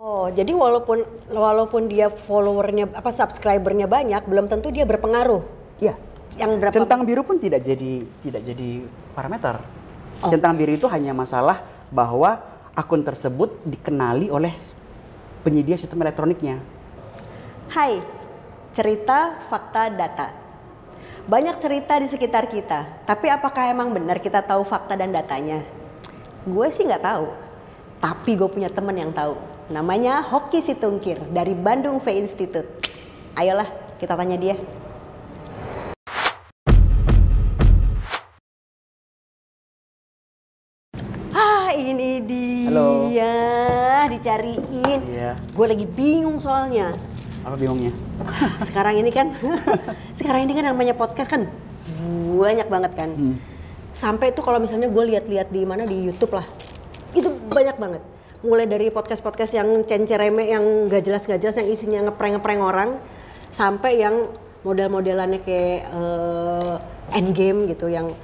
Oh, jadi walaupun walaupun dia followernya apa subscribernya banyak, belum tentu dia berpengaruh. Iya. Yang berapa? Centang biru pun tidak jadi tidak jadi parameter. Oh. Centang biru itu hanya masalah bahwa akun tersebut dikenali oleh penyedia sistem elektroniknya. Hai, cerita, fakta, data. Banyak cerita di sekitar kita, tapi apakah emang benar kita tahu fakta dan datanya? Gue sih nggak tahu, tapi gue punya temen yang tahu. Namanya Hoki Situngkir dari Bandung V Institute. Ayolah, kita tanya dia. Ah, ini dia, Halo. dicariin. Iya. Gue lagi bingung soalnya. Apa bingungnya? sekarang ini kan sekarang ini kan namanya podcast kan banyak banget kan Hmm. sampai tuh kalau misalnya gue lihat-lihat di mana di YouTube lah itu banyak banget mulai dari podcast-podcast yang cencereme yang gak jelas gak jelas yang isinya ngeprank-ngeprank orang sampai yang model-modelannya kayak eh, Endgame gitu yang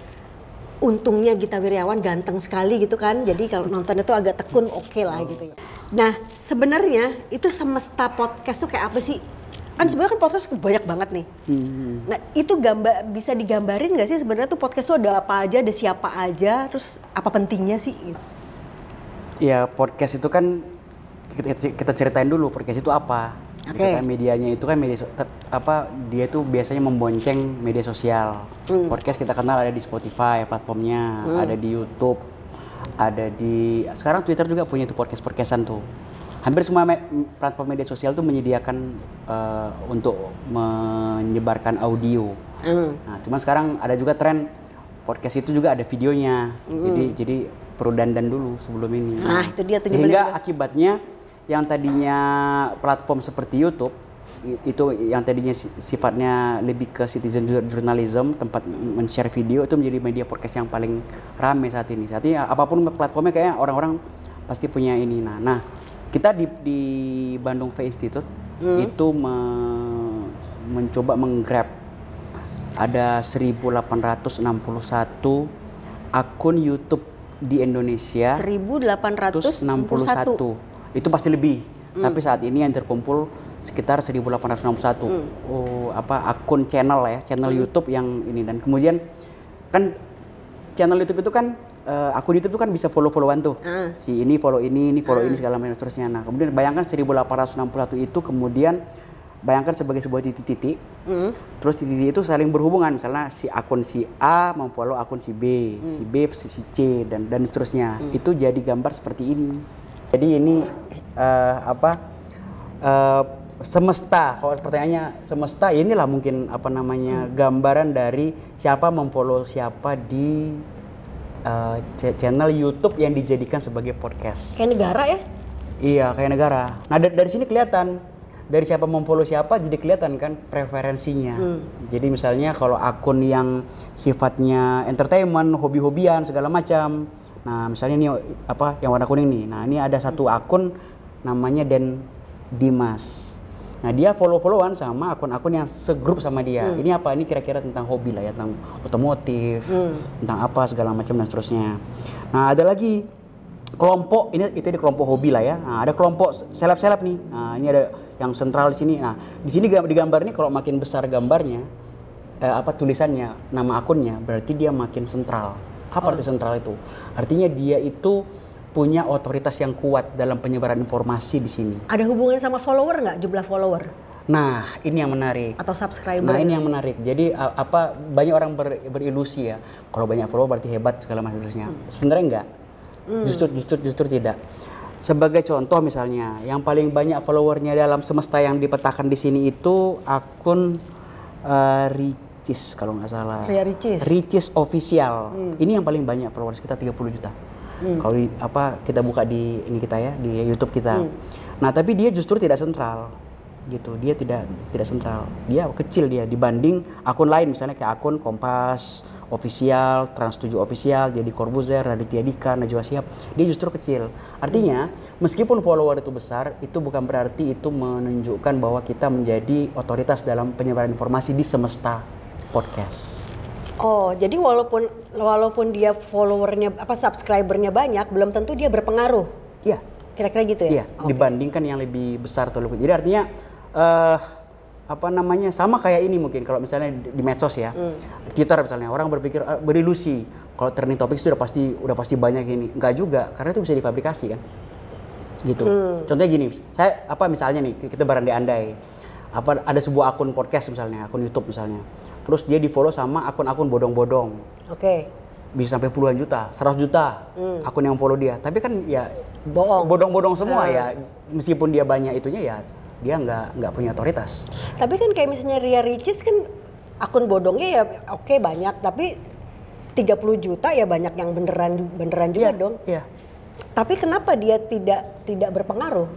untungnya Gita Wirjawan ganteng sekali gitu kan. Jadi kalau nontonnya tuh agak tekun oke lah gitu ya. Nah sebenarnya itu semesta podcast tuh kayak apa sih? Kan sebenarnya kan podcast banyak banget nih. Hmm. nah itu gambar bisa digambarin nggak sih sebenarnya tuh podcast tuh ada apa aja ada siapa aja terus apa pentingnya sih Ya podcast itu kan kita, kita ceritain dulu podcast itu apa. Oke. Gitu kan, medianya itu kan media apa dia itu biasanya membonceng media sosial. Hmm. Podcast kita kenal ada di Spotify platformnya, ada di YouTube, ada di sekarang Twitter juga punya itu podcast podcastan tuh. Hampir semua me- platform media sosial tuh menyediakan eh, untuk menyebarkan audio. Hmm. Nah, cuman sekarang ada juga tren podcast itu juga ada videonya. Jadi jadi perlu dandan dulu sebelum ini. Nah, itu dia tuh Sehingga akibatnya yang tadinya platform seperti YouTube itu yang tadinya si- sifatnya lebih ke citizen journalism, tempat men-share video itu menjadi media podcast yang paling rame saat ini. Saat ini apa pun platformnya kayaknya orang-orang pasti punya ini. Nah, nah kita di, di Bandung V Institute itu me- mencoba menggrab ada 1861 akun YouTube di Indonesia 1861 itu pasti lebih. Tapi saat ini yang terkumpul sekitar 1861 Hmm. oh apa akun channel ya channel YouTube yang ini. Dan kemudian kan channel YouTube itu kan eh, akun YouTube itu kan bisa follow-followan tuh. Ah. si ini follow ini ini follow ini segala macam dan seterusnya. Nah kemudian bayangkan 1861 itu kemudian bayangkan sebagai sebuah titik-titik Hmm. Terus titik itu saling berhubungan, misalnya si akun si A memfollow akun si B, si B si C dan dan seterusnya. Itu jadi gambar seperti ini. Jadi ini eh, apa eh, semesta? Kalau pertanyaannya semesta, inilah mungkin apa namanya gambaran dari siapa memfollow siapa di ch- channel YouTube yang dijadikan sebagai podcast. kayak negara ya Iya, kayak negara. Nah, da- dari sini kelihatan dari siapa memfollow siapa jadi kelihatan kan preferensinya. Jadi misalnya kalau akun yang sifatnya entertainment, hobi-hobian segala macam. Nah, misalnya ini apa yang warna kuning nih. Nah, ini ada satu akun namanya Den Dimas. Nah, dia follow-followan sama akun-akun yang segrup sama dia. Ini apa? Ini kira-kira tentang hobi lah ya, tentang otomotif, tentang apa segala macam dan seterusnya. Nah, ada lagi kelompok ini itu di kelompok hobi lah ya. Nah, ada kelompok seleb-seleb nih. Nah, ini ada yang sentral di sini. Nah, di sini di gambar ini kalau makin besar gambarnya eh, apa tulisannya, nama akunnya, berarti dia makin sentral. Apa arti sentral itu? Artinya dia itu punya otoritas yang kuat dalam penyebaran informasi di sini. ada hubungan sama follower nggak jumlah follower Nah, ini yang menarik. atau subscriber Nah ini yang menarik. Jadi apa banyak orang ber- berilusi ya. Kalau banyak follower berarti hebat segala macam terusnya. Sebenarnya enggak. Justru justru justru tidak. Sebagai contoh misalnya, yang paling banyak followernya dalam semesta yang dipetakan di sini itu akun eh, Ricis kalau nggak salah. Ria Ricis. Ricis official. Ini yang paling banyak followers kita 30 juta. Kalau di- apa kita buka di ini kita ya di YouTube kita. Nah tapi dia justru tidak sentral gitu dia tidak tidak sentral dia kecil dia dibanding akun lain misalnya kayak akun Kompas official Trans 7 official jadi Corbuzier Raditya Dika Najwa Shihab dia justru kecil artinya meskipun follower itu besar itu bukan berarti itu menunjukkan bahwa kita menjadi otoritas dalam penyebaran informasi di semesta podcast oh jadi walaupun walaupun dia followernya apa subscribernya banyak belum tentu dia berpengaruh iya Kira-kira gitu ya? Iya, Oke. dibandingkan yang lebih besar tuh. Jadi artinya eh apa namanya sama kayak ini mungkin kalau misalnya di, medsos ya, Hmm. Twitter misalnya orang berpikir eh, berilusi kalau trending topic itu udah pasti udah pasti banyak ini, enggak juga karena itu bisa difabrikasi kan, gitu. Hmm. Contohnya gini, saya apa misalnya nih kita berandai-andai apa ada sebuah akun podcast misalnya, akun YouTube misalnya, terus dia di follow sama akun-akun bodong-bodong Oke. bisa sampai puluhan juta, 100 juta Hmm. akun yang follow dia. Tapi kan ya Bohong. bodong-bodong semua Ah. ya. Meskipun dia banyak itunya ya dia nggak nggak punya otoritas. Tapi kan kayak misalnya Ria Ricis kan akun bodongnya ya oke banyak, tapi 30 juta ya banyak yang beneran beneran juga dong. Iya. Tapi kenapa dia tidak tidak berpengaruh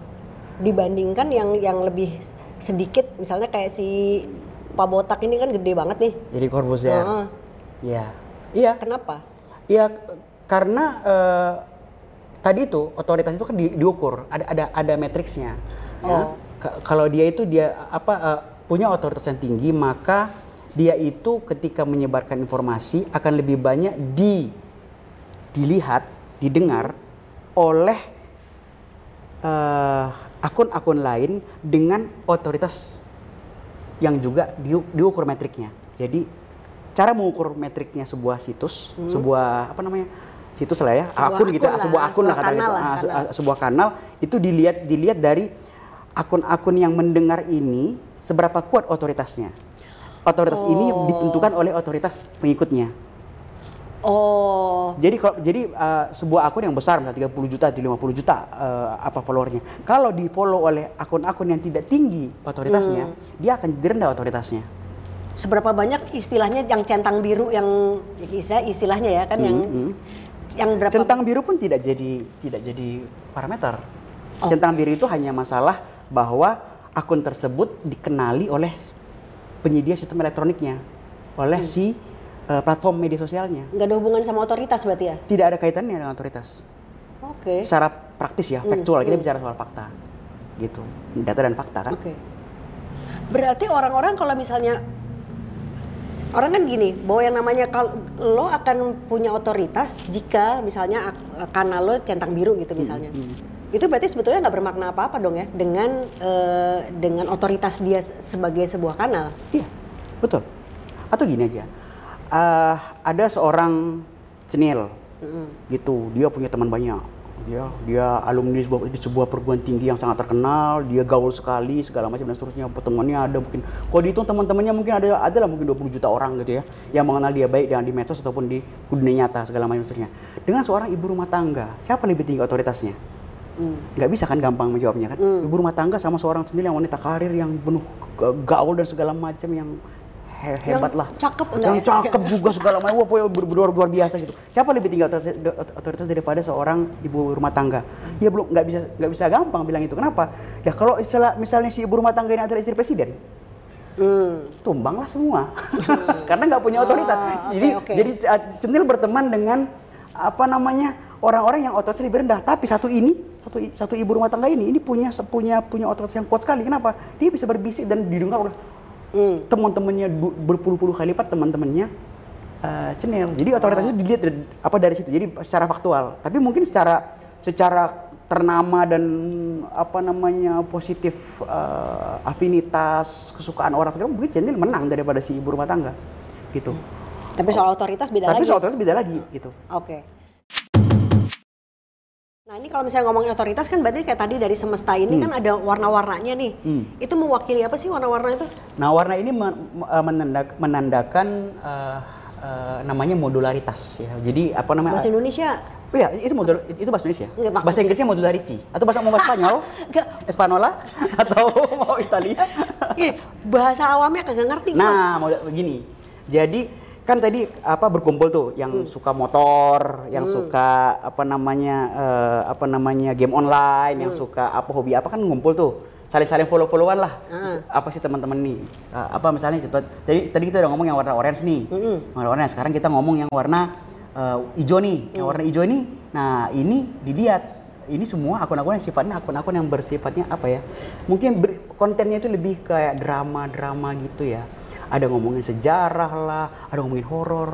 dibandingkan yang yang lebih sedikit misalnya kayak si Pak Botak ini kan gede banget nih. Jadi Corbuzier. Heeh. Iya. Iya. Kenapa? Iya karena eh, tadi itu otoritas itu kan di- diukur, ada ada ada matriksnya. ya. Oh. K- Kalau dia itu dia apa eh, punya otoritas yang tinggi, maka dia itu ketika menyebarkan informasi akan lebih banyak di dilihat, didengar oleh eh, akun-akun lain dengan otoritas yang juga diu- diukur metriknya. Jadi cara mengukur metriknya sebuah situs, sebuah apa namanya situs lah ya, Hmm. Sebuah akun gitu, akun lah, sebuah akun lah sebuah kata gitu, kanal lah, Ah, kanal. ah, sebuah kanal itu dilihat dilihat dari akun-akun yang mendengar ini seberapa kuat otoritasnya. Otoritas ini Oh. ditentukan oleh otoritas pengikutnya. Oh, Jadi kalau jadi uh, sebuah akun yang besar misalnya 30 juta, 50 juta uh, apa followernya. Kalau di follow oleh akun-akun yang tidak tinggi otoritasnya, Hmm. dia akan jadi rendah otoritasnya. seberapa banyak istilahnya yang centang biru yang istilah istilahnya ya kan yang Hmm, yang berapa Centang biru pun tidak jadi tidak jadi parameter. Oh. Centang biru itu hanya masalah bahwa akun tersebut dikenali oleh penyedia sistem elektroniknya, oleh Hmm. si uh, platform media sosialnya. nggak ada hubungan sama otoritas berarti ya? Tidak ada kaitannya dengan otoritas. Oke. Secara praktis ya, Hmm, faktual kita hmm. bicara soal fakta. Gitu. Data dan fakta kan. Oke. Berarti orang-orang kalau misalnya orang kan gini, bahwa yang namanya kalau lo akan punya otoritas jika misalnya kanal lo centang biru gitu misalnya. Itu berarti sebetulnya nggak bermakna apa-apa dong ya dengan eh, dengan otoritas dia sebagai sebuah kanal. Iya, betul. Atau gini aja, eh, ada seorang cenil, gitu, dia punya teman banyak, dia dia alumni sebuah, di sebuah perguruan tinggi yang sangat terkenal, dia gaul sekali segala macam dan seterusnya, pertemuannya ada mungkin, kalau dihitung teman-temannya mungkin ada ada lah mungkin 20 juta orang gitu ya, yang mengenal dia baik dengan di medsos ataupun di dunia nyata segala macam seterusnya. Dengan seorang ibu rumah tangga, siapa lebih tinggi otoritasnya? Nggak bisa kan gampang menjawabnya kan? Ibu rumah tangga sama seorang sendiri yang wanita karir yang penuh gaul dan segala macam yang he- hebat lah. cakep yang ya? cakep juga segala macam. Wah ber- luar biasa gitu. Siapa lebih tinggi otoritas, otoritas daripada seorang ibu rumah tangga? Ya belum nggak bisa nggak bisa gampang bilang itu. Kenapa? Ya kalau misalnya, misalnya si ibu rumah tangga ini adalah istri presiden Hmm. tumbanglah semua. Karena nggak punya otoritas. Ah, jadi oke. jadi uh, centil berteman dengan apa namanya orang-orang yang otoritasnya lebih rendah. Tapi satu ini satu satu ibu rumah tangga ini ini punya punya punya otoritas yang kuat sekali. Kenapa? Dia bisa berbisik dan didengar oleh Hmm. teman-temannya berpuluh-puluh kali lipat teman-temannya uh, cenil. Jadi otoritasnya dilihat dari, apa dari situ. Jadi secara faktual. Tapi mungkin secara secara ternama dan apa namanya positif uh, afinitas kesukaan orang segala mungkin cenil menang daripada si ibu rumah tangga. Gitu. Tapi soal otoritas beda tapi lagi. soal otoritas beda lagi gitu. Oke. Nah ini kalau misalnya ngomongin otoritas kan berarti kayak tadi dari semesta ini kan ada warna-warnanya nih. Hmm. Itu mewakili apa sih warna-warna itu? Nah, warna ini uh, menandak- menandakan uh, uh, namanya modularitas ya. Jadi apa namanya? Bahasa Indonesia? Oh iya, itu modul itu bahasa Indonesia. Enggak, maksud- bahasa Inggrisnya modularity atau bahasa mau bahasa Spanyol? Espanola atau mau Italia? Ini bahasa awamnya kagak ngerti nah, mau begini. Jadi kan tadi apa berkumpul tuh yang suka motor, yang suka apa namanya eh, apa namanya game online, yang suka apa hobi apa kan ngumpul tuh. Saling-saling follow-followan lah. Ah. Apa sih teman-teman nih? Eh, apa misalnya contoh tadi tadi kita udah ngomong yang warna orange nih. Warna orange. Sekarang kita ngomong yang warna eh, hijau nih. Yang warna hijau ini nah ini dilihat ini semua akun-akun yang sifatnya akun-akun yang bersifatnya apa ya? Mungkin ber- kontennya itu lebih kayak drama-drama gitu ya. Ada ngomongin sejarah lah, ada ngomongin horor.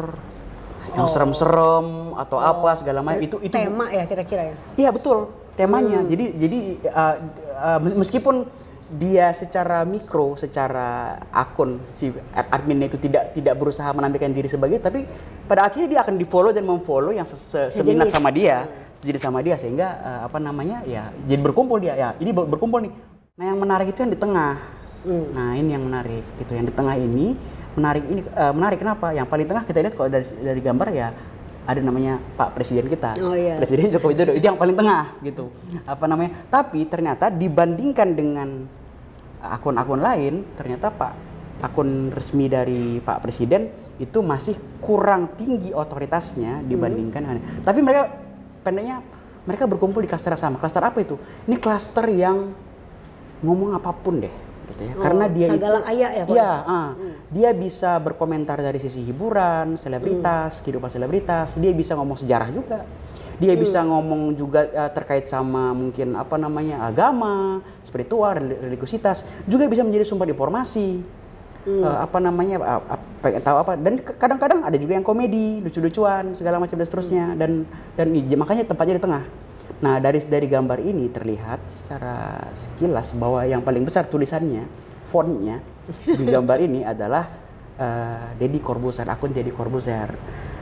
yang serem-serem atau apa segala macam itu itu tema ya kira-kira ya. Iya betul temanya. Jadi jadi uh, uh, meskipun dia secara mikro, secara akun si admin itu tidak tidak berusaha menampilkan diri sebagai, tapi pada akhirnya dia akan di follow dan memfollow yang se -se seminat sama dia, jadi sama dia sehingga uh, apa namanya ya jadi berkumpul dia ya ini ber berkumpul nih. Nah yang menarik itu yang di tengah. Hmm. Nah ini yang menarik gitu yang di tengah ini menarik ini uh, menarik kenapa? Yang paling tengah kita lihat kalau dari dari gambar ya ada namanya Pak Presiden kita, oh, iya. Presiden Joko Widodo itu yang paling tengah gitu. Apa namanya? Tapi ternyata dibandingkan dengan akun-akun lain, ternyata Pak akun resmi dari Pak Presiden itu masih kurang tinggi otoritasnya dibandingkan. Hmm. Tapi mereka pendeknya mereka berkumpul di klaster yang sama. Klaster apa itu? Ini klaster yang ngomong apa pun deh gitu ya. Oh, Karena dia Sagalang ayak ya, Iya, uh, hmm. dia bisa berkomentar dari sisi hiburan, selebritas, hmm. kehidupan selebritas, dia bisa ngomong sejarah juga. Dia hmm. bisa ngomong juga uh, terkait sama mungkin apa namanya agama, spiritual, religiositas, juga bisa menjadi sumber informasi. Hmm. Uh, apa namanya uh, pengen tahu apa dan kadang-kadang ada juga yang komedi lucu-lucuan segala macam dan seterusnya hmm. dan dan makanya tempatnya di tengah Nah dari dari gambar ini terlihat secara sekilas bahwa yang paling besar tulisannya, fontnya di gambar ini adalah uh, Deddy Corbuzier, akun Deddy Corbuzier.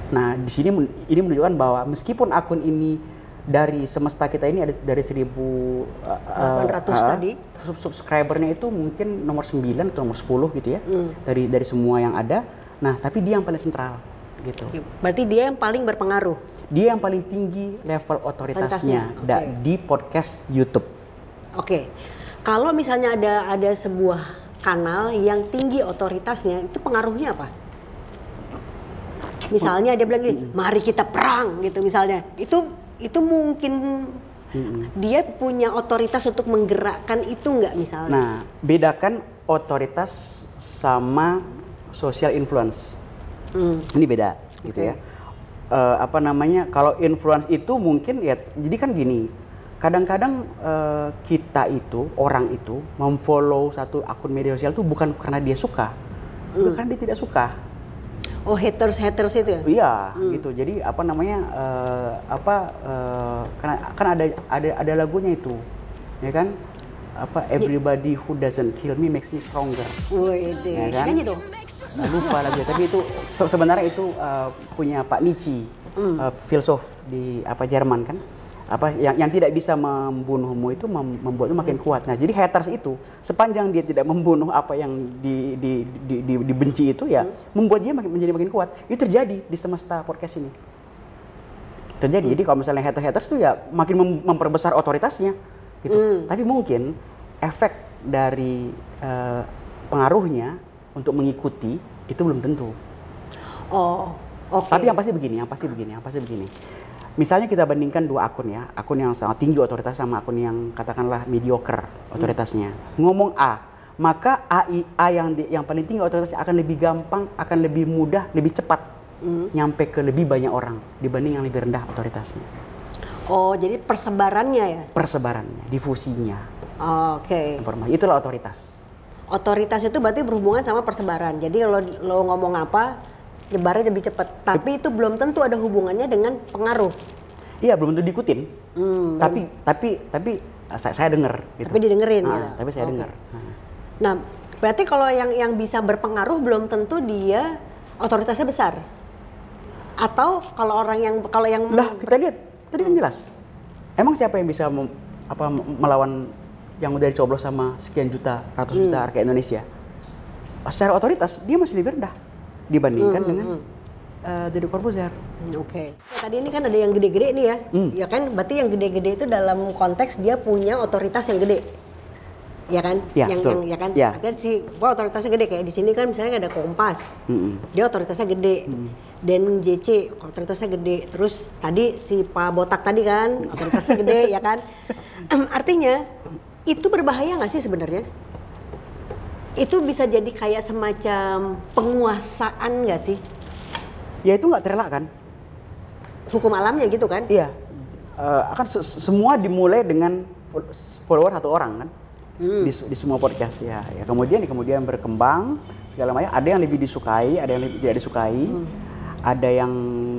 Nah di sini ini menunjukkan bahwa meskipun akun ini dari semesta kita ini ada dari 1000 uh, 800 uh, tadi sub subscribernya itu mungkin nomor 9 atau nomor 10 gitu ya hmm. dari dari semua yang ada. Nah tapi dia yang paling sentral gitu. Berarti dia yang paling berpengaruh dia yang paling tinggi level otoritasnya okay. di podcast YouTube. Oke. Okay. Kalau misalnya ada ada sebuah kanal yang tinggi otoritasnya, itu pengaruhnya apa? Misalnya dia bilang gini, mari kita perang gitu misalnya. Itu itu mungkin dia punya otoritas untuk menggerakkan itu nggak misalnya? Nah, bedakan otoritas sama social influence. Hmm. Ini beda gitu okay. ya uh, apa namanya kalau influence itu mungkin ya jadi kan gini kadang-kadang uh, kita itu orang itu memfollow satu akun media sosial itu bukan karena dia suka hmm. bukan karena dia tidak suka oh haters haters itu ya iya hmm. gitu jadi apa namanya uh, apa uh, karena kan ada ada ada lagunya itu ya kan apa everybody who doesn't kill me makes me stronger. Wih, ya kan? Nyanyi dong. Nah, lupa lagi tapi itu se sebenarnya itu uh, punya Pak Nietzsche, mm. uh, filsuf di apa Jerman kan. Apa yang yang tidak bisa membunuhmu itu mem membuatmu makin mm. kuat. Nah, jadi haters itu sepanjang dia tidak membunuh apa yang di, di, di, di dibenci itu ya mm. membuat dia makin, menjadi makin kuat. Itu terjadi di semesta podcast ini. Terjadi. Jadi kalau misalnya haters-haters itu ya makin mem memperbesar otoritasnya gitu. Mm. Tapi mungkin efek dari uh, pengaruhnya untuk mengikuti itu belum tentu. Oh, oke. Okay. Tapi yang pasti begini, yang pasti begini, yang pasti begini. Misalnya kita bandingkan dua akun ya, akun yang sangat tinggi otoritas sama akun yang katakanlah mediocre otoritasnya. Hmm. Ngomong A, maka AI A yang di, yang paling tinggi otoritasnya akan lebih gampang, akan lebih mudah, lebih cepat hmm. nyampe ke lebih banyak orang dibanding yang lebih rendah otoritasnya. Oh, jadi persebarannya ya? Persebarannya, difusinya. Oh, Oke. Okay. Informasi itulah otoritas. Otoritas itu berarti berhubungan sama persebaran. Jadi lo lo ngomong apa, nyebarnya lebih cepat. Tapi itu belum tentu ada hubungannya dengan pengaruh. Iya, belum tentu diikutin. Hmm, tapi tapi tapi saya, saya dengar. Gitu. Tapi didengerin. Nah, gitu. Tapi saya okay. dengar. Nah, berarti kalau yang yang bisa berpengaruh belum tentu dia otoritasnya besar. Atau kalau orang yang kalau yang lah kita lihat tadi kan jelas. Emang siapa yang bisa mem, apa melawan yang udah dicoblos sama sekian juta, ratus hmm. juta rakyat Indonesia. Secara otoritas dia masih lebih rendah dibandingkan hmm. dengan uh, Deddy Corbuzier. Hmm, Oke. Okay. Ya, tadi ini kan ada yang gede-gede nih ya. Hmm. Ya kan berarti yang gede-gede itu dalam konteks dia punya otoritas yang gede. Ya kan? Ya, yang, betul. yang ya kan? Ya. Akhirnya si wah otoritasnya gede kayak di sini kan misalnya ada Kompas. Hmm. Dia otoritasnya gede. Hmm. Dan JC otoritasnya gede. Terus tadi si Pak Botak tadi kan otoritasnya gede ya kan? Artinya itu berbahaya nggak sih sebenarnya? Itu bisa jadi kayak semacam penguasaan nggak sih? Ya itu nggak terelak kan? Hukum alamnya gitu kan? Iya. Uh, akan se semua dimulai dengan follower satu orang kan? Hmm. Di, di semua podcast ya. ya. Kemudian kemudian berkembang segala macam. Ada yang lebih disukai, ada yang lebih tidak disukai. Hmm. Ada yang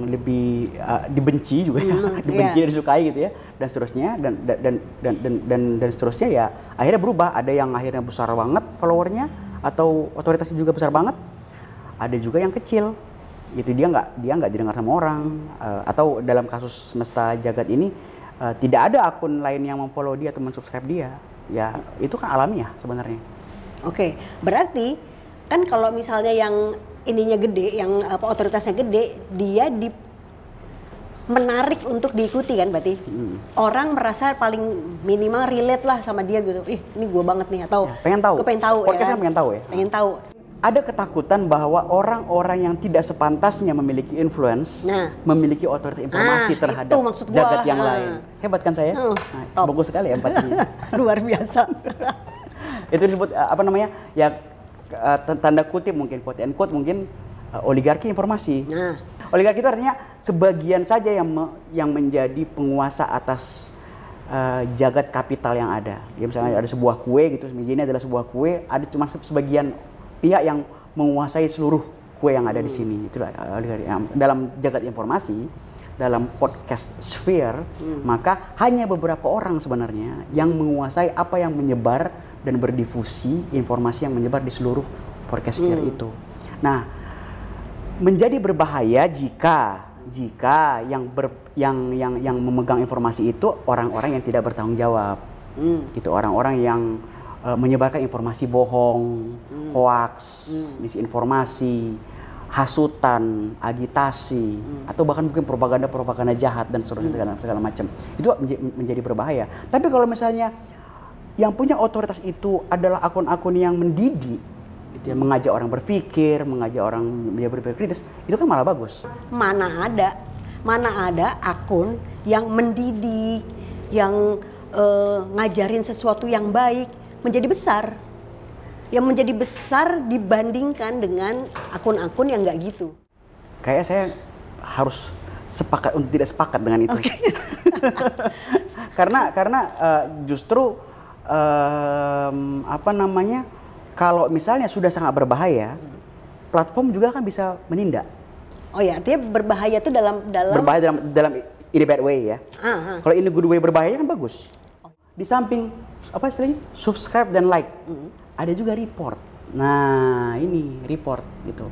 lebih uh, dibenci juga ya, Hmm, dibenci iya. dan disukai gitu ya, dan seterusnya dan dan dan dan dan, dan, dan seterusnya ya akhirnya berubah. Ada yang akhirnya besar banget followernya atau otoritasnya juga besar banget. Ada juga yang kecil, itu dia nggak dia nggak didengar sama orang Uh, atau dalam kasus semesta jagat ini uh, tidak ada akun lain yang memfollow dia atau mensubscribe dia. Ya itu kan alamiah sebenarnya. Oke, berarti kan kalau misalnya yang ininya gede, yang apa otoritasnya gede, dia di menarik untuk diikuti kan berarti Hmm. orang merasa paling minimal relate lah sama dia gitu ih ini gue banget nih atau Ya, pengen tahu. gue pengen tahu Podcast ya kan pengen tahu ya. pengen tahu Ada ketakutan bahwa orang-orang yang tidak sepantasnya memiliki influence, Nah. memiliki otoritas informasi Nah, terhadap jagat yang Ah. lain. Hebat kan saya? Hmm, Nah, bagus sekali empatinya. luar biasa itu disebut uh, apa namanya? Ya uh, tanda kutip mungkin quote and quote mungkin uh, oligarki informasi. nah Oligarki itu artinya sebagian saja yang me- yang menjadi penguasa atas uh, jagat kapital yang ada. Ya misalnya ada sebuah kue gitu, ini adalah sebuah kue, ada cuma se- sebagian pihak yang menguasai seluruh kue yang ada di sini. Itulah uh, oligarki. Nah, dalam jagat informasi, dalam podcast sphere, maka hanya beberapa orang sebenarnya yang menguasai apa yang menyebar dan berdifusi informasi yang menyebar di seluruh podcast sphere itu. Nah, menjadi berbahaya jika jika yang ber, yang yang yang memegang informasi itu orang-orang yang tidak bertanggung jawab. hmm. Itu orang-orang yang eh, menyebarkan informasi bohong, hoax, misinformasi, hasutan, agitasi, atau bahkan mungkin propaganda-propaganda jahat dan seterusnya segala, segala macam. Itu menja- menjadi berbahaya. Tapi kalau misalnya yang punya otoritas itu adalah akun-akun yang mendidik, gitu ya, mengajak orang berpikir, mengajak orang dia berpikir kritis, itu kan malah bagus. mana ada mana ada akun yang mendidik yang eh, ngajarin sesuatu yang baik menjadi besar yang menjadi besar dibandingkan dengan akun-akun yang nggak gitu Kayak saya harus sepakat untuk tidak sepakat dengan itu. karena karena eh, justru em, apa namanya kalau misalnya sudah sangat berbahaya, platform juga kan bisa menindak. oh ya artinya berbahaya itu dalam dalam Berbahaya dalam dalam in a bad way ya. Ah, ah. Kalau in a good way berbahaya kan bagus. Di samping apa istilahnya subscribe dan like, ada juga report. Nah ini report gitu.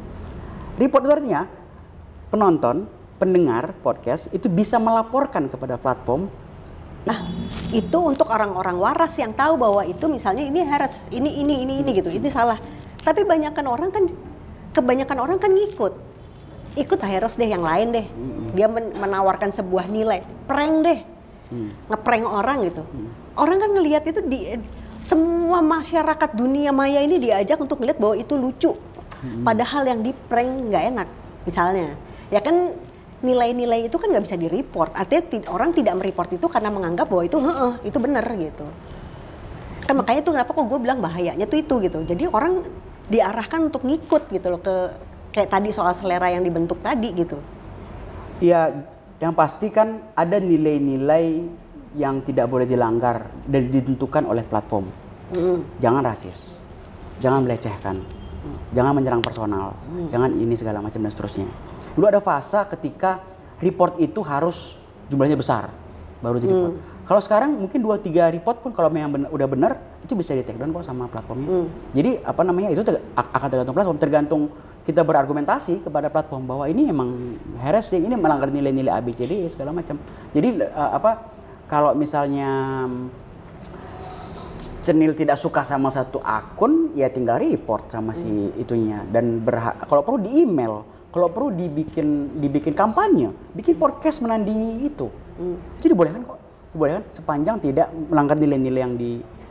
Report itu artinya penonton, pendengar podcast itu bisa melaporkan kepada platform. Nah, itu untuk orang-orang waras yang tahu bahwa itu misalnya ini harus ini ini ini ini gitu, ini salah. Tapi banyakkan orang kan kebanyakan orang kan ngikut. Ikut harus deh yang lain deh. Dia men- menawarkan sebuah nilai, prank deh. Ngeprank orang gitu. Orang kan ngelihat itu di semua masyarakat dunia maya ini diajak untuk ngeliat bahwa itu lucu. Padahal yang di prank nggak enak. Misalnya, ya kan nilai-nilai itu kan nggak bisa di-report. Artinya ti- orang tidak mereport itu karena menganggap bahwa itu heeh, itu benar gitu. Kan makanya itu kenapa kok gue bilang bahayanya tuh itu gitu. Jadi orang diarahkan untuk ngikut gitu loh ke kayak tadi soal selera yang dibentuk tadi gitu. Ya yang pasti kan ada nilai-nilai yang tidak boleh dilanggar dan ditentukan oleh platform. Mm. Jangan rasis, jangan melecehkan, jangan menyerang personal, jangan ini segala macam dan seterusnya. Dulu ada fase ketika report itu harus jumlahnya besar, baru di report. Kalau sekarang mungkin 2-3 report pun kalau memang benar- udah benar itu bisa di take down kok sama platformnya. Jadi apa namanya itu ak- akan tergantung platform, tergantung kita berargumentasi kepada platform bahwa ini emang harassing, ini melanggar nilai-nilai ABCD segala macam. Jadi eh, apa kalau misalnya Cenil tidak suka sama satu akun, ya tinggal report sama si itunya dan berhak kalau perlu di email, kalau perlu dibikin dibikin kampanye, bikin podcast menandingi itu. Itu dibolehkan kok, dibolehkan sepanjang tidak melanggar nilai-nilai yang di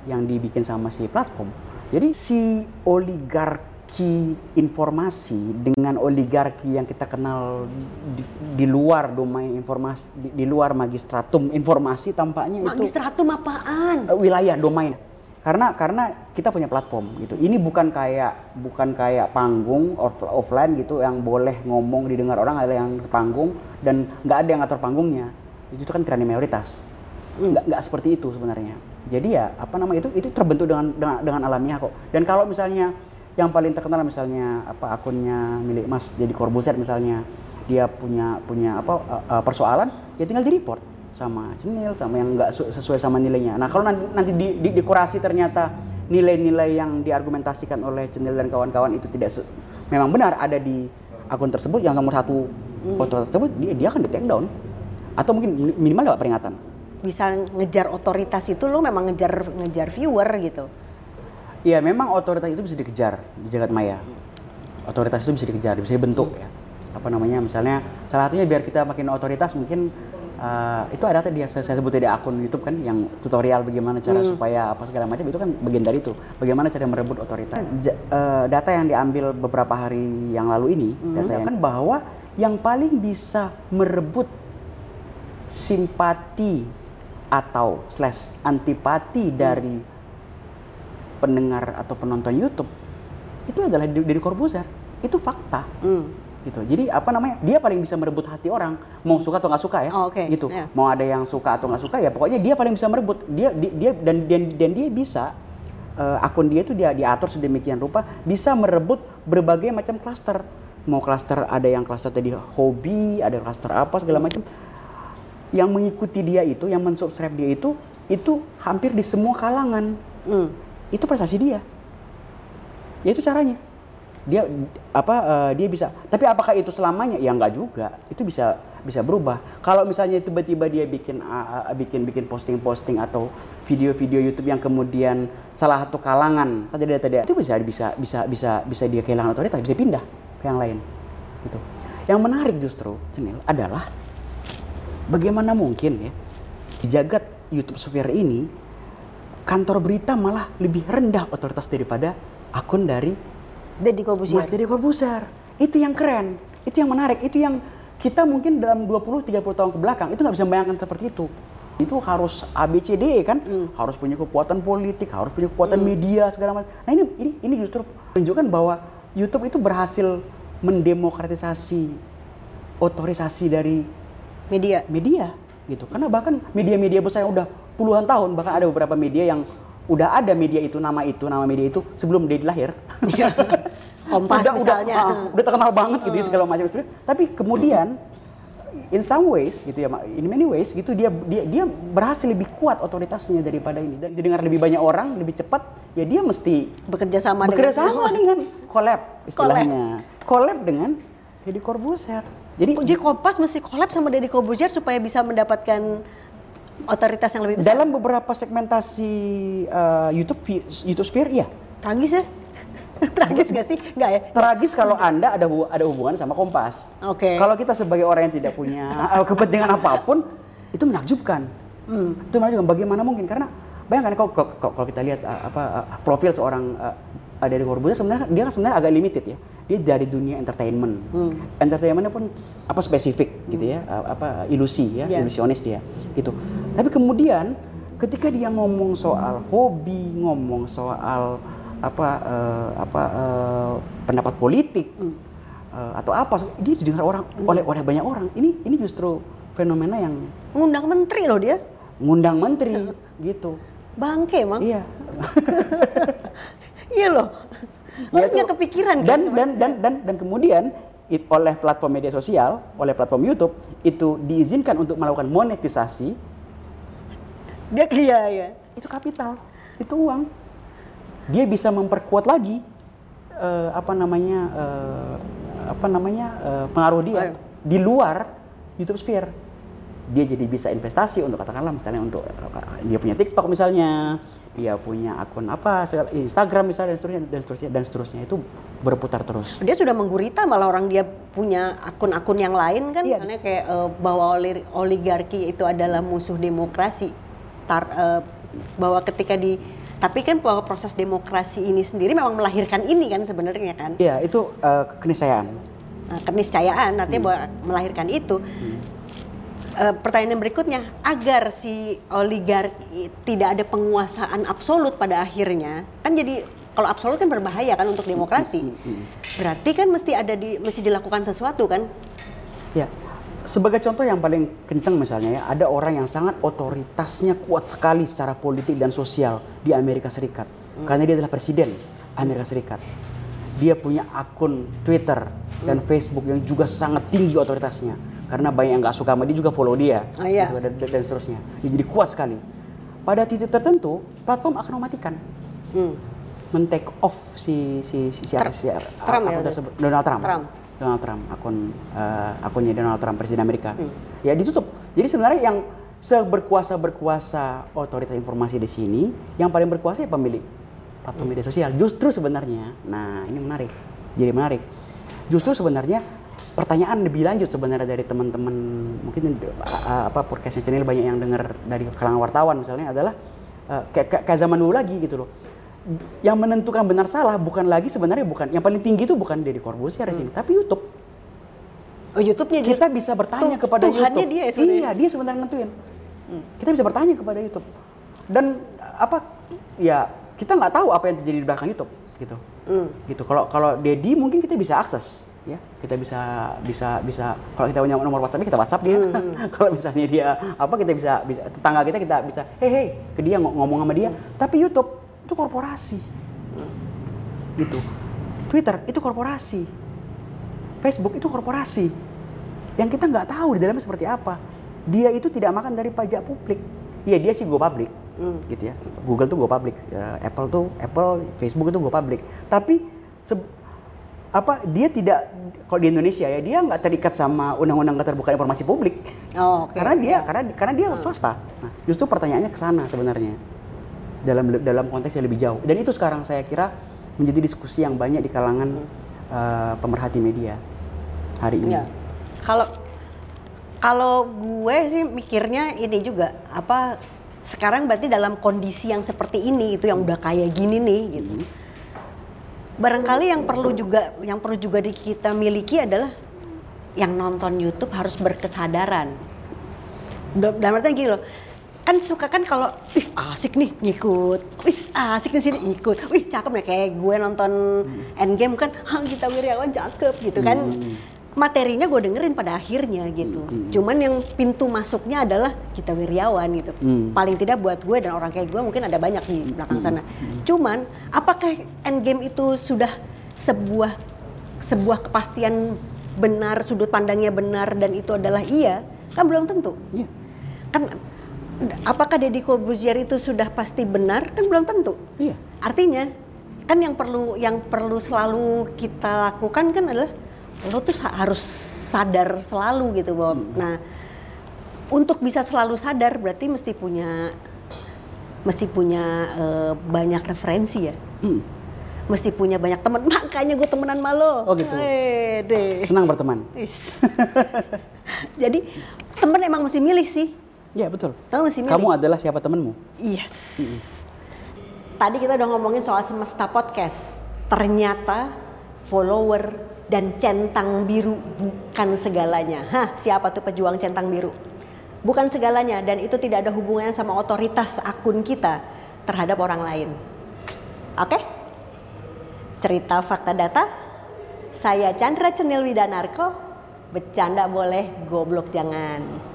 yang dibikin sama si platform. Jadi si oligarki informasi dengan oligarki yang kita kenal di, di luar domain informasi, di, di luar magistratum informasi tampaknya itu Magistratum apaan? eh, wilayah domain karena karena kita punya platform gitu. Ini bukan kayak bukan kayak panggung off- offline gitu yang boleh ngomong didengar orang ada yang panggung dan nggak ada yang ngatur panggungnya. Itu kan tirani mayoritas. Nggak nggak seperti itu sebenarnya. Jadi ya apa nama itu itu terbentuk dengan dengan, dengan alamiah kok. Dan kalau misalnya yang paling terkenal misalnya apa akunnya milik Mas jadi Corbuzier misalnya dia punya punya apa uh, uh, persoalan, ya tinggal di report sama channel sama yang nggak su- sesuai sama nilainya. Nah kalau nanti, nanti di, di, dikurasi ternyata nilai-nilai yang diargumentasikan oleh channel dan kawan-kawan itu tidak memang benar ada di akun tersebut yang nomor satu foto tersebut dia dia akan di take down atau mungkin min- minimal dapat peringatan. Bisa ngejar otoritas itu lo memang ngejar ngejar viewer gitu. Iya memang otoritas itu bisa dikejar di jagat maya. Otoritas itu bisa dikejar, bisa dibentuk ya. Apa namanya misalnya salah satunya biar kita makin otoritas mungkin eh, itu ada tadi yang saya, saya sebut di akun YouTube kan yang tutorial bagaimana cara supaya apa segala macam itu kan bagian dari itu. Bagaimana cara merebut otoritas. Ja- eh, data yang diambil beberapa hari yang lalu ini data yang kan bahwa yang paling bisa merebut simpati atau slash antipati dari pendengar atau penonton YouTube itu adalah Deddy Corbuzier. Itu fakta. Hmm. Gitu. Jadi apa namanya? Dia paling bisa merebut hati orang, mau suka atau nggak suka ya. Oh, oke. Gitu. Ya. Mau ada yang suka atau nggak suka ya, pokoknya dia paling bisa merebut. Dia di- dia dan dan, dan dia bisa eh, akun dia itu dia diatur sedemikian rupa bisa merebut berbagai macam klaster. Mau klaster ada yang klaster tadi hobi, ada klaster apa segala macam. Yang mengikuti dia itu, yang mensubscribe dia itu, itu hampir di semua kalangan Hmm. itu prestasi dia. Ya itu caranya. Dia apa eh, dia bisa. Tapi apakah itu selamanya? Ya enggak juga. Itu bisa bisa berubah. Kalau misalnya tiba-tiba dia bikin ah, bikin bikin posting-posting atau video-video YouTube yang kemudian salah satu kalangan tadi ada tadi itu bisa bisa bisa bisa bisa dia kehilangan otoritas, bisa pindah ke yang lain. Gitu. Yang menarik justru Cenil adalah bagaimana mungkin ya di jagat YouTube sphere ini kantor berita malah lebih rendah otoritas daripada akun dari Deddy Corbuzier. Mas Deddy Corbuzier. Itu yang keren, itu yang menarik, itu yang kita mungkin dalam 20-30 tahun ke belakang itu nggak bisa membayangkan seperti itu. Itu harus ABCD kan, harus punya kekuatan politik, harus punya kekuatan media segala macam. Nah ini ini ini justru menunjukkan bahwa YouTube itu berhasil mendemokratisasi otorisasi dari media. media gitu karena bahkan media-media besar yang udah puluhan tahun bahkan ada beberapa media yang udah ada media itu nama itu nama media itu sebelum dia lahir Kompas udah, misalnya. udah, ah, udah terkenal banget gitu ya segala macam. Itu tapi kemudian in some ways gitu ya in many ways gitu dia dia dia berhasil lebih kuat otoritasnya daripada ini. Dan didengar lebih banyak orang lebih cepat ya dia mesti Bekerja sama bekerja dengan sama dengan collab istilahnya. Collab dengan Deddy Corbuzier. Jadi Jadi Kompas mesti collab sama Deddy Corbuzier supaya bisa mendapatkan otoritas yang lebih besar. Dalam beberapa segmentasi eh, YouTube YouTube Sphere iya. Tragis ya? Tragis gak sih? Enggak ya? Tragis kalau Anda ada ada hubungan sama Kompas. Oke. Kalau kita sebagai orang yang tidak punya eh, kepentingan apa pun itu menakjubkan. Hmm. Itu menakjubkan bagaimana mungkin karena bayangkan kalau kalau, kita lihat eh, apa profil seorang eh, dari Corbuzier sebenarnya dia kan sebenarnya agak limited ya. Dia dari dunia entertainment. Hmm. Entertainmentnya pun apa spesifik gitu ya, eh, apa ilusi ya, Iya. ilusionis dia gitu. Tapi kemudian ketika dia ngomong soal hobi, ngomong soal apa eh, apa eh, pendapat politik eh, atau apa, dia didengar orang oleh oleh banyak orang. Ini ini justru fenomena yang Ngundang menteri loh dia. ngundang menteri gitu. Bangke emang. Iya. Iya loh. Iya nggak tuh. kepikiran kan? dan dan dan dan dan kemudian it- oleh platform media sosial, oleh platform YouTube itu diizinkan untuk melakukan monetisasi Dia iya ya. itu kapital, itu uang. Dia bisa memperkuat lagi eh, apa namanya eh, apa namanya eh, pengaruh dia Oh. di luar YouTube Sphere. Dia jadi bisa investasi untuk katakanlah misalnya untuk eh, dia punya TikTok misalnya, dia punya akun apa Instagram misalnya dan seterusnya dan seterusnya dan seterusnya itu berputar terus. Dia sudah menggurita malah orang dia punya akun-akun yang lain kan, Iya. misalnya kayak eh, bahwa oli- oligarki itu adalah musuh demokrasi. Tar, eh, bahwa ketika di tapi kan bahwa proses demokrasi ini sendiri memang melahirkan ini kan sebenarnya kan. Iya, itu eh, keniscayaan. Nah, keniscayaan artinya bahwa melahirkan itu. Eh, pertanyaan berikutnya, agar si oligarki tidak ada penguasaan absolut pada akhirnya, kan jadi kalau absolut kan berbahaya kan untuk demokrasi. Berarti kan mesti ada di mesti dilakukan sesuatu kan? Ya, sebagai contoh yang paling kencang misalnya ya, ada orang yang sangat otoritasnya kuat sekali secara politik dan sosial di Amerika Serikat. Karena dia adalah presiden Amerika Serikat. dia punya akun Twitter dan Facebook yang juga sangat tinggi otoritasnya karena banyak yang nggak suka sama dia juga follow dia Oh, iya. gitu, dan, dan- seterusnya dia jadi kuat sekali pada titik tertentu platform akan mematikan Hmm. men-take off si si si, si, si Trump ya, tersebut Donald Trump. Trump. Donald Trump akun eh, akunnya Donald Trump presiden Amerika. Hmm. Ya ditutup. Jadi sebenarnya yang seberkuasa berkuasa otoritas informasi di sini, yang paling berkuasa ya pemilik platform media sosial. Justru sebenarnya, nah ini menarik. Jadi menarik. Justru sebenarnya pertanyaan lebih lanjut sebenarnya dari teman-teman mungkin eh, apa podcastnya channel banyak yang dengar dari kalangan wartawan misalnya adalah eh, kayak, kayak- zaman dulu lagi gitu loh. Yang menentukan benar salah bukan lagi sebenarnya bukan yang paling tinggi itu bukan dari Corbusier di sini tapi YouTube. Oh YouTube-nya kita bisa bertanya Tuh- kepada Tuhannya YouTube. dia ya sebenarnya. iya dia sebenarnya nentuin. Kita bisa bertanya kepada YouTube. Dan apa ya kita nggak tahu apa yang terjadi di belakang YouTube gitu. Hmm. gitu kalau kalau Dedi mungkin kita bisa akses ya kita bisa bisa bisa kalau kita punya nomor WhatsApp kita WhatsApp dia. Kalau misalnya dia apa kita bisa bisa tetangga kita kita bisa hei hei ke dia ng- ngomong sama dia. Tapi YouTube itu korporasi. Gitu. Twitter itu korporasi. Facebook itu korporasi. Yang kita nggak tahu di dalamnya seperti apa. Dia itu tidak makan dari pajak publik. Iya dia sih go public. Hmm. gitu ya. Google tuh go public Ya, Apple tuh Apple Facebook itu go public. Tapi se- apa dia tidak kalau di Indonesia ya dia nggak terikat sama undang-undang keterbukaan informasi publik. Oh, oke. karena dia Ya. karena karena dia swasta. Nah justru pertanyaannya ke sana sebenarnya. Dalam dalam konteks yang lebih jauh. Dan itu sekarang saya kira menjadi diskusi yang banyak di kalangan eh, pemerhati media hari ini. Ya. Kalau kalau gue sih mikirnya ini juga apa sekarang berarti dalam kondisi yang seperti ini itu yang udah kayak gini nih gitu. Barangkali yang perlu juga yang perlu juga di kita miliki adalah yang nonton YouTube harus berkesadaran. Da- Dalam artian gini loh, kan suka kan kalau ih asik nih ngikut, ih asik di sini ngikut, wih cakep ya kayak gue nonton Endgame kan, ah Gita Wirjawan cakep gitu kan. Materinya gue dengerin pada akhirnya gitu. Cuman yang pintu masuknya adalah Gita Wirjawan gitu. Hmm. Paling tidak buat gue dan orang kayak gue mungkin ada banyak di belakang sana. Cuman apakah Endgame itu sudah sebuah sebuah kepastian benar, sudut pandangnya benar dan itu adalah iya? Kan belum tentu Iya. kan apakah Deddy Corbuzier itu sudah pasti benar kan belum tentu Iya. artinya kan yang perlu yang perlu selalu kita lakukan kan adalah lo tuh sa- harus sadar selalu gitu bahwa nah untuk bisa selalu sadar berarti mesti punya mesti punya eh, banyak referensi ya Hmm. mesti punya banyak teman makanya gue temenan sama lo Oh, gitu. Deh. senang berteman jadi temen emang mesti milih sih Iya betul Kamu mesti milih. kamu adalah siapa temenmu Yes. Tadi kita udah ngomongin soal semesta podcast. Ternyata follower dan centang biru bukan segalanya. Hah, siapa tuh pejuang centang biru? Bukan segalanya dan itu tidak ada hubungannya sama otoritas akun kita terhadap orang lain. Oke? Cerita fakta data. Saya Chandra Cenil Widanarko. Bercanda boleh, goblok jangan.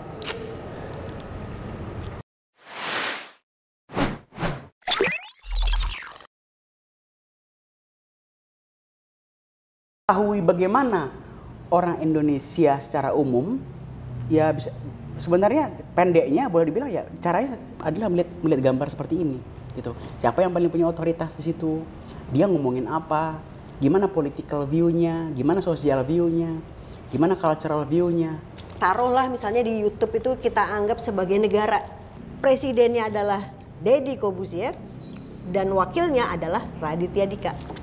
Ketahui bagaimana orang Indonesia secara umum ya bisa sebenarnya pendeknya boleh dibilang ya caranya adalah melihat melihat gambar seperti ini gitu. Siapa yang paling punya otoritas di situ? Dia ngomongin apa? Gimana political view-nya? Gimana social view-nya? Gimana cultural view-nya? Taruhlah misalnya di YouTube itu kita anggap sebagai negara. Presidennya adalah Deddy Kobusier dan wakilnya adalah Raditya Dika.